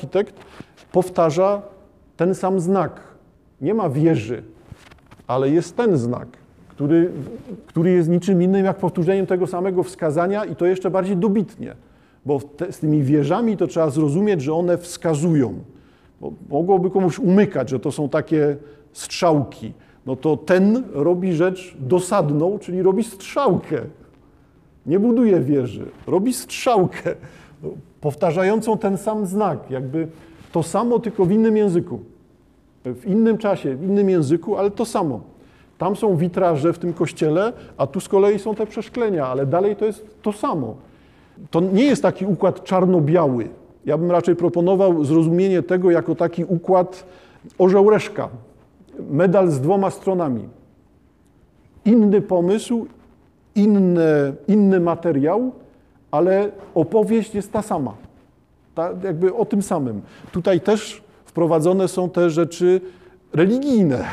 architekt powtarza ten sam znak. Nie ma wieży, ale jest ten znak, który, który jest niczym innym jak powtórzeniem tego samego wskazania i to jeszcze bardziej dobitnie. Bo te, z tymi wieżami to trzeba zrozumieć, że one wskazują. Bo mogłoby komuś umykać, że to są takie strzałki. No to ten robi rzecz dosadną, czyli robi strzałkę. Nie buduje wieży, robi strzałkę, powtarzającą ten sam znak, jakby to samo, tylko w innym języku. W innym czasie, w innym języku, ale to samo. Tam są witraże w tym kościele, a tu z kolei są te przeszklenia, ale dalej to jest to samo. To nie jest taki układ czarno-biały. Ja bym raczej proponował zrozumienie tego jako taki układ orzeł-reszka. Medal z dwoma stronami. Inny pomysł, inny, inny materiał, ale opowieść jest ta sama. Ta, jakby o tym samym. Tutaj też wprowadzone są te rzeczy religijne.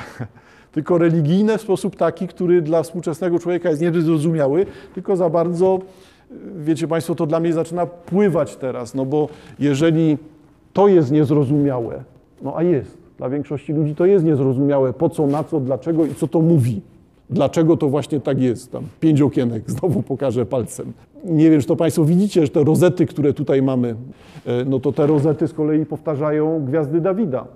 Tylko religijne w sposób taki, który dla współczesnego człowieka jest niezrozumiały, tylko za bardzo, wiecie Państwo, to dla mnie zaczyna pływać teraz, no bo jeżeli to jest niezrozumiałe, no a jest, dla większości ludzi to jest niezrozumiałe, po co, na co, dlaczego i co to mówi. Dlaczego to właśnie tak jest? Tam pięć okienek, znowu pokażę palcem. Nie wiem, czy to Państwo widzicie, że te rozety, które tutaj mamy, no to te rozety z kolei powtarzają gwiazdy Dawida.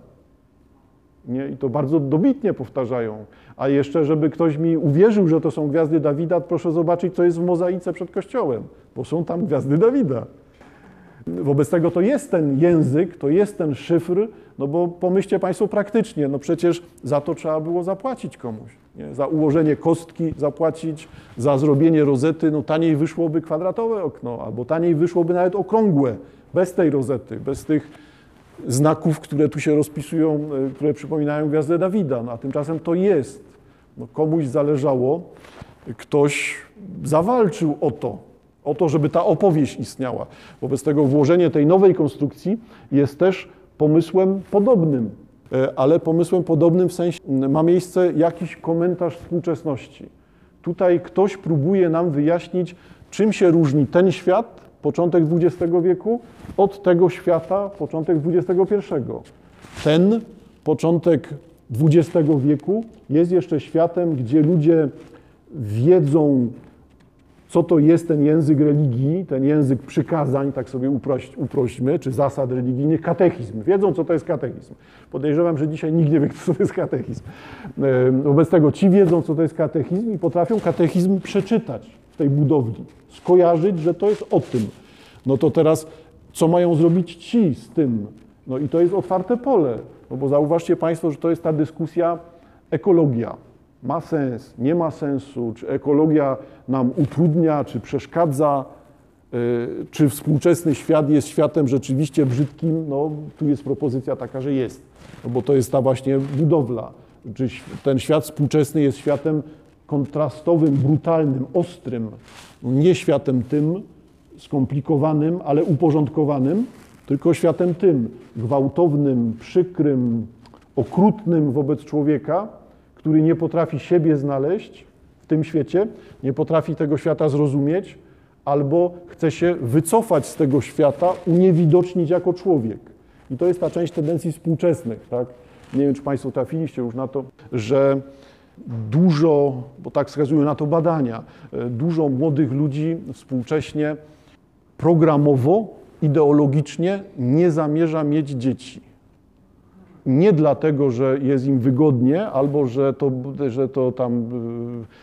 Nie? I to bardzo dobitnie powtarzają. A jeszcze, żeby ktoś mi uwierzył, że to są gwiazdy Dawida, proszę zobaczyć, co jest w mozaice przed kościołem, bo są tam gwiazdy Dawida. Wobec tego to jest ten język, to jest ten szyfr, no bo pomyślcie Państwo praktycznie, no przecież za to trzeba było zapłacić komuś. Nie? Za ułożenie kostki zapłacić, za zrobienie rozety, no taniej wyszłoby kwadratowe okno, albo taniej wyszłoby nawet okrągłe, bez tej rozety, bez tych znaków, które tu się rozpisują, które przypominają gwiazdę Dawida. No, a tymczasem to jest. No, komuś zależało, ktoś zawalczył o to, o to, żeby ta opowieść istniała. Wobec tego włożenie tej nowej konstrukcji jest też pomysłem podobnym, ale pomysłem podobnym w sensie ma miejsce jakiś komentarz współczesności. Tutaj ktoś próbuje nam wyjaśnić, czym się różni ten świat, początek XX wieku, od tego świata, początek XXI. Ten początek XX wieku jest jeszcze światem, gdzie ludzie wiedzą, co to jest ten język religii, ten język przykazań, tak sobie uproś, uprośmy, czy zasad religijnych, katechizm. Wiedzą, co to jest katechizm. Podejrzewam, że dzisiaj nikt nie wie, co to jest katechizm. Wobec tego ci wiedzą, co to jest katechizm i potrafią katechizm przeczytać w tej budowli, skojarzyć, że to jest o tym. No to teraz, co mają zrobić ci z tym? No i to jest otwarte pole, no bo zauważcie Państwo, że to jest ta dyskusja ekologia ma sens, nie ma sensu, czy ekologia nam utrudnia, czy przeszkadza, czy współczesny świat jest światem rzeczywiście brzydkim, no tu jest propozycja taka, że jest, no bo to jest ta właśnie budowla. Czy ten świat współczesny jest światem kontrastowym, brutalnym, ostrym, nie światem tym skomplikowanym, ale uporządkowanym, tylko światem tym gwałtownym, przykrym, okrutnym wobec człowieka, który nie potrafi siebie znaleźć w tym świecie, nie potrafi tego świata zrozumieć, albo chce się wycofać z tego świata, uniewidocznić jako człowiek. I to jest ta część tendencji współczesnych. Tak? Nie wiem, czy Państwo trafiliście już na to, że dużo, bo tak wskazują na to badania, dużo młodych ludzi współcześnie programowo, ideologicznie nie zamierza mieć dzieci nie dlatego, że jest im wygodnie albo że to, że to tam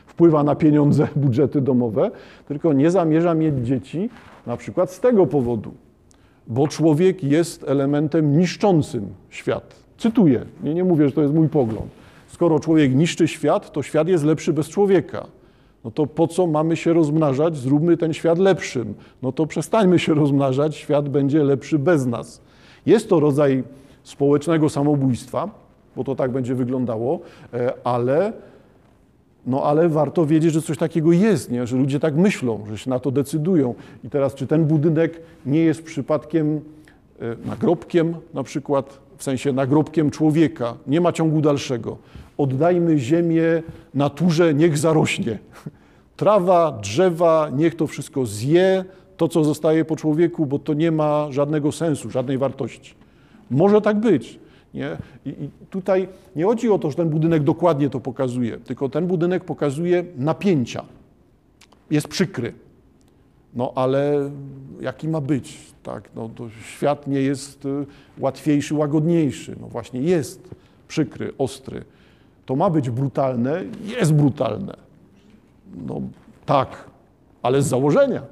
wpływa na pieniądze, budżety domowe, tylko nie zamierza mieć dzieci na przykład z tego powodu, bo człowiek jest elementem niszczącym świat. Cytuję, nie, nie mówię, że to jest mój pogląd. Skoro człowiek niszczy świat, to świat jest lepszy bez człowieka. No to po co mamy się rozmnażać? Zróbmy ten świat lepszym. No to przestańmy się rozmnażać, świat będzie lepszy bez nas. Jest to rodzaj społecznego samobójstwa, bo to tak będzie wyglądało, ale, no ale warto wiedzieć, że coś takiego jest, nie? że ludzie tak myślą, że się na to decydują. I teraz, czy ten budynek nie jest przypadkiem nagrobkiem na przykład, w sensie nagrobkiem człowieka, nie ma ciągu dalszego. Oddajmy ziemię naturze, niech zarośnie. Trawa, drzewa, niech to wszystko zje, to co zostaje po człowieku, bo to nie ma żadnego sensu, żadnej wartości. Może tak być. Nie? I, I tutaj nie chodzi o to, że ten budynek dokładnie to pokazuje, tylko ten budynek pokazuje napięcia. Jest przykry. No ale jaki ma być? Tak? No, to świat nie jest y, łatwiejszy, łagodniejszy. No właśnie jest przykry, ostry. To ma być brutalne, jest brutalne. No tak, ale z założenia,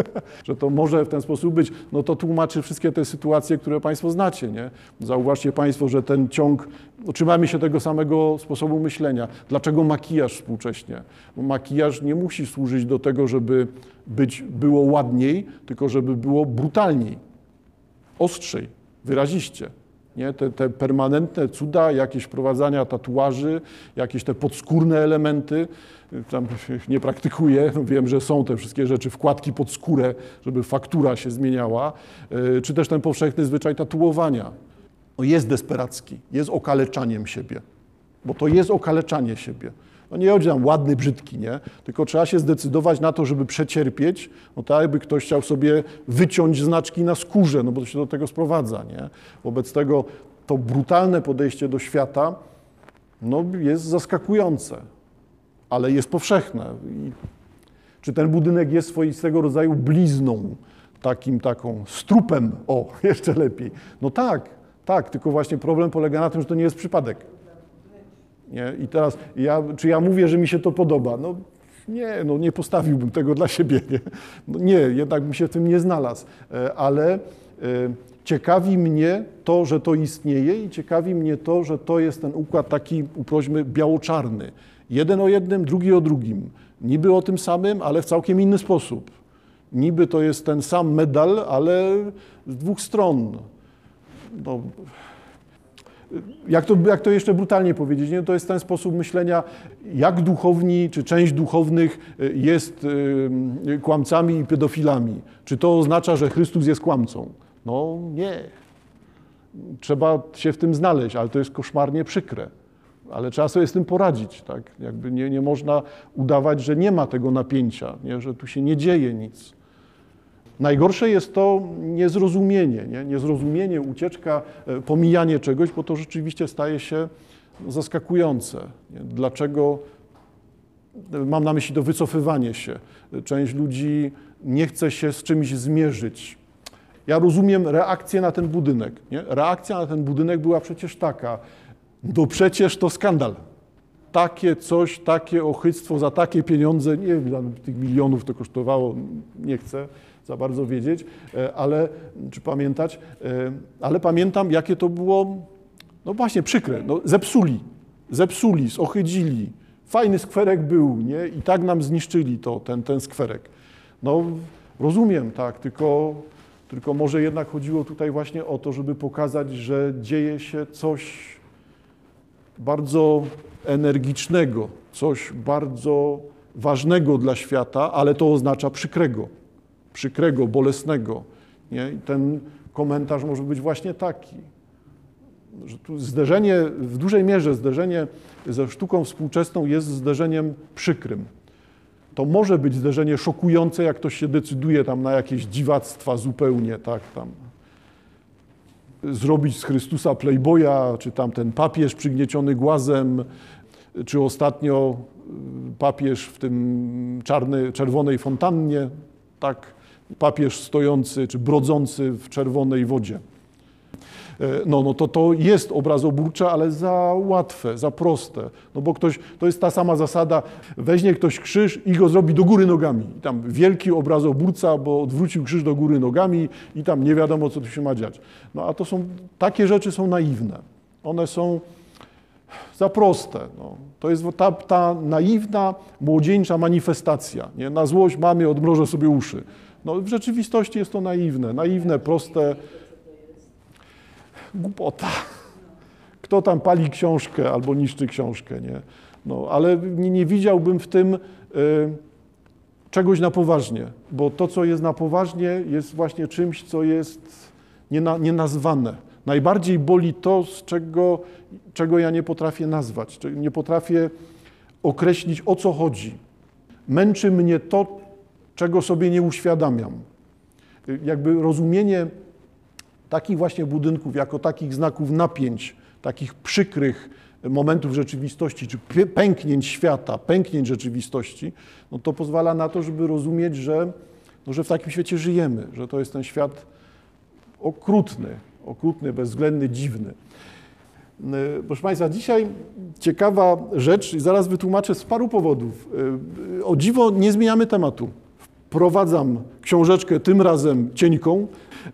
że to może w ten sposób być, no to tłumaczy wszystkie te sytuacje, które Państwo znacie. Nie? Zauważcie Państwo, że ten ciąg, trzymamy się tego samego sposobu myślenia. Dlaczego makijaż współcześnie? Bo makijaż nie musi służyć do tego, żeby być, było ładniej, tylko żeby było brutalniej, ostrzej, wyraziście. Nie? Te, te permanentne cuda, jakieś wprowadzania tatuaży, jakieś te podskórne elementy, tam nie praktykuję, no wiem, że są te wszystkie rzeczy, wkładki pod skórę, żeby faktura się zmieniała, e, czy też ten powszechny zwyczaj tatuowania. No jest desperacki, jest okaleczaniem siebie, bo to jest okaleczanie siebie. No nie chodzi tam ładny, brzydki, nie? Tylko trzeba się zdecydować na to, żeby przecierpieć, no tak jakby ktoś chciał sobie wyciąć znaczki na skórze, no bo to się do tego sprowadza, nie? Wobec tego to brutalne podejście do świata no, jest zaskakujące, ale jest powszechne. I czy ten budynek jest swoistego rodzaju blizną, takim, taką strupem, o, jeszcze lepiej. No tak, tak, tylko właśnie problem polega na tym, że to nie jest przypadek. Nie? I teraz, ja, czy ja mówię, że mi się to podoba? No nie, no nie postawiłbym tego dla siebie. Nie, no nie jednak bym się w tym nie znalazł. E, ale e, ciekawi mnie to, że to istnieje i ciekawi mnie to, że to jest ten układ taki, uprośmy, biało-czarny. Jeden o jednym, drugi o drugim. Niby o tym samym, ale w całkiem inny sposób. Niby to jest ten sam medal, ale z dwóch stron. No, jak to, jak to jeszcze brutalnie powiedzieć, nie? to jest ten sposób myślenia, jak duchowni, czy część duchownych y, jest y, kłamcami i pedofilami. Czy to oznacza, że Chrystus jest kłamcą? No nie. Trzeba się w tym znaleźć, ale to jest koszmarnie przykre. Ale trzeba sobie z tym poradzić. Tak? Jakby nie, nie można udawać, że nie ma tego napięcia, nie? że tu się nie dzieje nic. Najgorsze jest to niezrozumienie, nie? niezrozumienie, ucieczka, e, pomijanie czegoś, bo to rzeczywiście staje się zaskakujące. Nie? Dlaczego? Mam na myśli to wycofywanie się. Część ludzi nie chce się z czymś zmierzyć. Ja rozumiem reakcję na ten budynek. Nie? Reakcja na ten budynek była przecież taka, no przecież to skandal. Takie coś, takie ochyctwo za takie pieniądze, nie wiem, tych milionów to kosztowało, nie chcę za bardzo wiedzieć, e, ale czy pamiętać, e, ale pamiętam, jakie to było, no właśnie, przykre. No, zepsuli, zepsuli, zohydzili. Fajny skwerek był, nie? I tak nam zniszczyli to, ten, ten skwerek. No, rozumiem, tak, tylko, tylko może jednak chodziło tutaj właśnie o to, żeby pokazać, że dzieje się coś bardzo energicznego, coś bardzo ważnego dla świata, ale to oznacza przykrego przykrego, bolesnego. Nie? I ten komentarz może być właśnie taki. Że tu zderzenie, w dużej mierze zderzenie ze sztuką współczesną jest zderzeniem przykrym. To może być zderzenie szokujące, jak ktoś się decyduje tam na jakieś dziwactwa zupełnie, tak, tam zrobić z Chrystusa playboya, czy tam ten papież przygnieciony głazem, czy ostatnio papież w tym czarny, czerwonej fontannie, tak, papież stojący czy brodzący w czerwonej wodzie. E, no, no to to jest obrazoburcze, ale za łatwe, za proste. No bo ktoś, to jest ta sama zasada, weźmie ktoś krzyż i go zrobi do góry nogami. I tam wielki obrazoburca, bo odwrócił krzyż do góry nogami i tam nie wiadomo, co tu się ma dziać. No a to są, takie rzeczy są naiwne. One są za proste. No. To jest ta, ta naiwna, młodzieńcza manifestacja. Nie? Na złość mamy, odmrożę sobie uszy. No, w rzeczywistości jest to naiwne, naiwne, proste. Głupota. Kto tam pali książkę albo niszczy książkę, nie? No, ale nie, nie widziałbym w tym y, czegoś na poważnie, bo to, co jest na poważnie, jest właśnie czymś, co jest niena, nienazwane. Najbardziej boli to, z czego, czego ja nie potrafię nazwać, nie potrafię określić, o co chodzi. Męczy mnie to, czego sobie nie uświadamiam. Jakby rozumienie takich właśnie budynków jako takich znaków napięć, takich przykrych momentów rzeczywistości, czy pę- pęknięć świata, pęknięć rzeczywistości, no to pozwala na to, żeby rozumieć, że, no, że w takim świecie żyjemy, że to jest ten świat okrutny, okrutny, bezwzględny, dziwny. E, Proszę Państwa, dzisiaj ciekawa rzecz, i zaraz wytłumaczę z paru powodów. E, O dziwo nie zmieniamy tematu. Wprowadzam książeczkę tym razem cienką,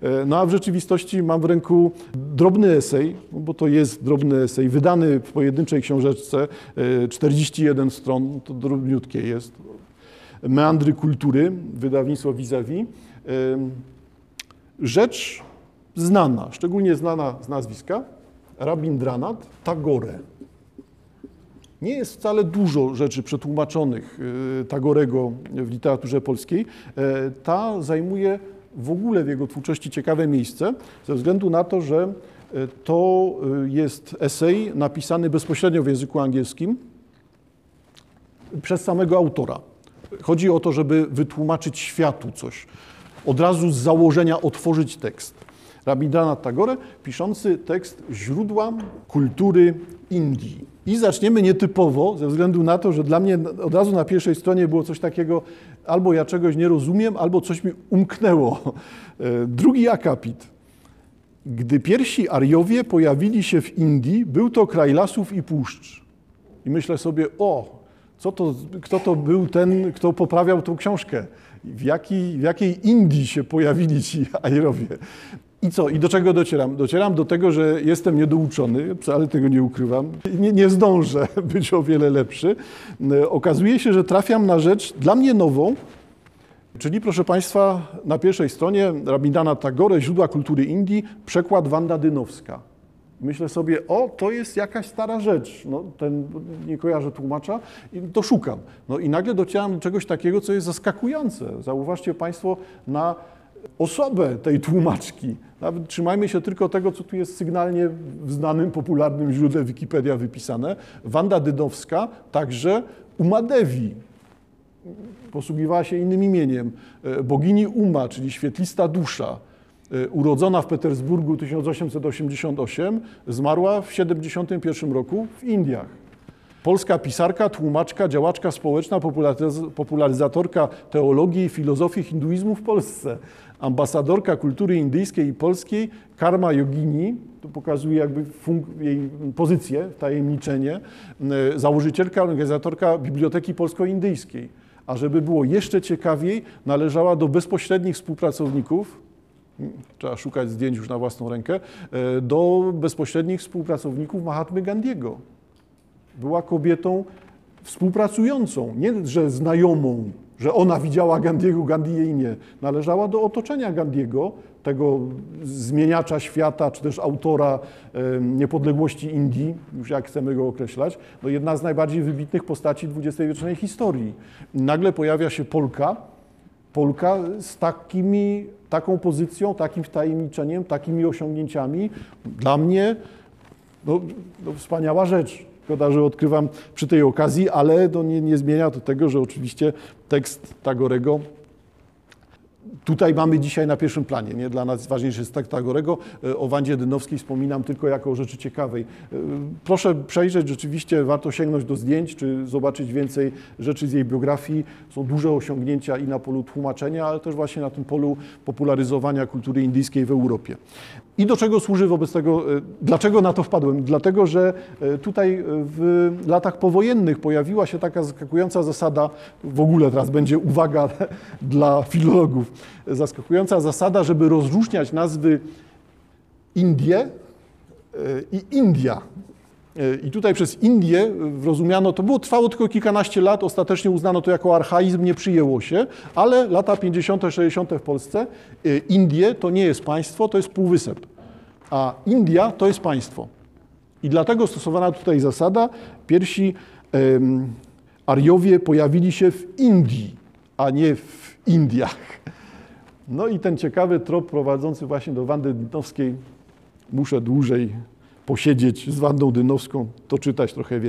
e, no a w rzeczywistości mam w ręku drobny esej, no bo to jest drobny esej, wydany w pojedynczej książeczce, e, 41 stron, to drobniutkie jest. Meandry kultury, wydawnictwo Vis-a-vis. Rzecz znana, szczególnie znana z nazwiska, Rabindranath Tagore. Nie jest wcale dużo rzeczy przetłumaczonych y, Tagorego w literaturze polskiej. E, Ta zajmuje w ogóle w jego twórczości ciekawe miejsce, ze względu na to, że e, to y, jest esej napisany bezpośrednio w języku angielskim przez samego autora. Chodzi o to, żeby wytłumaczyć światu coś, od razu z założenia otworzyć tekst. Rabindranath Tagore, piszący tekst źródła kultury Indii. I zaczniemy nietypowo, ze względu na to, że dla mnie od razu na pierwszej stronie było coś takiego, albo ja czegoś nie rozumiem, albo coś mi umknęło. E, Drugi akapit. Gdy pierwsi Ariowie pojawili się w Indii, był to kraj lasów i puszcz. I myślę sobie, o, co to, kto to był ten, kto poprawiał tą książkę? W, jakiej, w jakiej Indii się pojawili ci Ariowie? I co? I do czego docieram? Docieram do tego, że jestem niedouczony, ale tego nie ukrywam. Nie, nie zdążę być o wiele lepszy. E, Okazuje się, że trafiam na rzecz dla mnie nową, Czyli, proszę Państwa, na pierwszej stronie Rabindana Tagore, Źródła kultury Indii, przekład Wanda Dynowska. Myślę sobie, o, to jest jakaś stara rzecz. No, ten, nie kojarzę tłumacza i to szukam. No i nagle docieram do czegoś takiego, co jest zaskakujące. Zauważcie Państwo na osobę tej tłumaczki. Nawet trzymajmy się tylko tego, co tu jest sygnalnie w znanym, popularnym źródle Wikipedia wypisane. Wanda Dynowska, także Umadewi, posługiwała się innym imieniem. E, Bogini Uma, czyli świetlista dusza, e, urodzona w Petersburgu 1888, zmarła w 71 roku w Indiach. Polska pisarka, tłumaczka, działaczka społeczna, popularyz- popularyzatorka teologii i filozofii hinduizmu w Polsce. Ambasadorka kultury indyjskiej i polskiej, Karma Yogini, tu pokazuje jakby jej pozycję, tajemniczenie, e, założycielka, organizatorka Biblioteki Polsko-Indyjskiej. A żeby było jeszcze ciekawiej, należała do bezpośrednich współpracowników, trzeba szukać zdjęć już na własną rękę, e, do bezpośrednich współpracowników Mahatmy Gandiego. Była kobietą współpracującą, nie że znajomą, że ona widziała Gandiego, Gandhi jej nie. Należała do otoczenia Gandiego, tego zmieniacza świata, czy też autora niepodległości Indii, już jak chcemy go określać, no jedna z najbardziej wybitnych postaci XX-wiecznej historii. Nagle pojawia się Polka, Polka z takimi, taką pozycją, takim wtajemniczeniem, takimi osiągnięciami. Dla mnie no, no, wspaniała rzecz. Szkoda, że odkrywam przy tej okazji, ale to nie, nie zmienia to tego, że oczywiście tekst Tagorego Tutaj mamy dzisiaj na pierwszym planie. Nie? Dla nas ważniejszy jest tekst Tagorego. E, O Wandzie Dynowskiej wspominam tylko jako o rzeczy ciekawej. E, Proszę przejrzeć, rzeczywiście warto sięgnąć do zdjęć, czy zobaczyć więcej rzeczy z jej biografii. Są duże osiągnięcia i na polu tłumaczenia, ale też właśnie na tym polu popularyzowania kultury indyjskiej w Europie. I do czego służy wobec tego, e, dlaczego na to wpadłem? Dlatego, że e, tutaj e, w latach powojennych pojawiła się taka zaskakująca zasada, w ogóle teraz będzie uwaga dla filologów, zaskakująca zasada, żeby rozróżniać nazwy Indie i India. E, I tutaj przez Indię rozumiano, to było, trwało tylko kilkanaście lat, ostatecznie uznano to jako archaizm, nie przyjęło się, ale lata 50., 60. w Polsce, e, Indie to nie jest państwo, to jest półwysep, a India to jest państwo. I dlatego stosowana tutaj zasada, pierwsi em, Ariowie pojawili się w Indii, a nie w Indiach. No i ten ciekawy trop prowadzący właśnie do Wandy Dynowskiej, muszę dłużej posiedzieć z Wandą Dynowską, to czytać trochę więcej.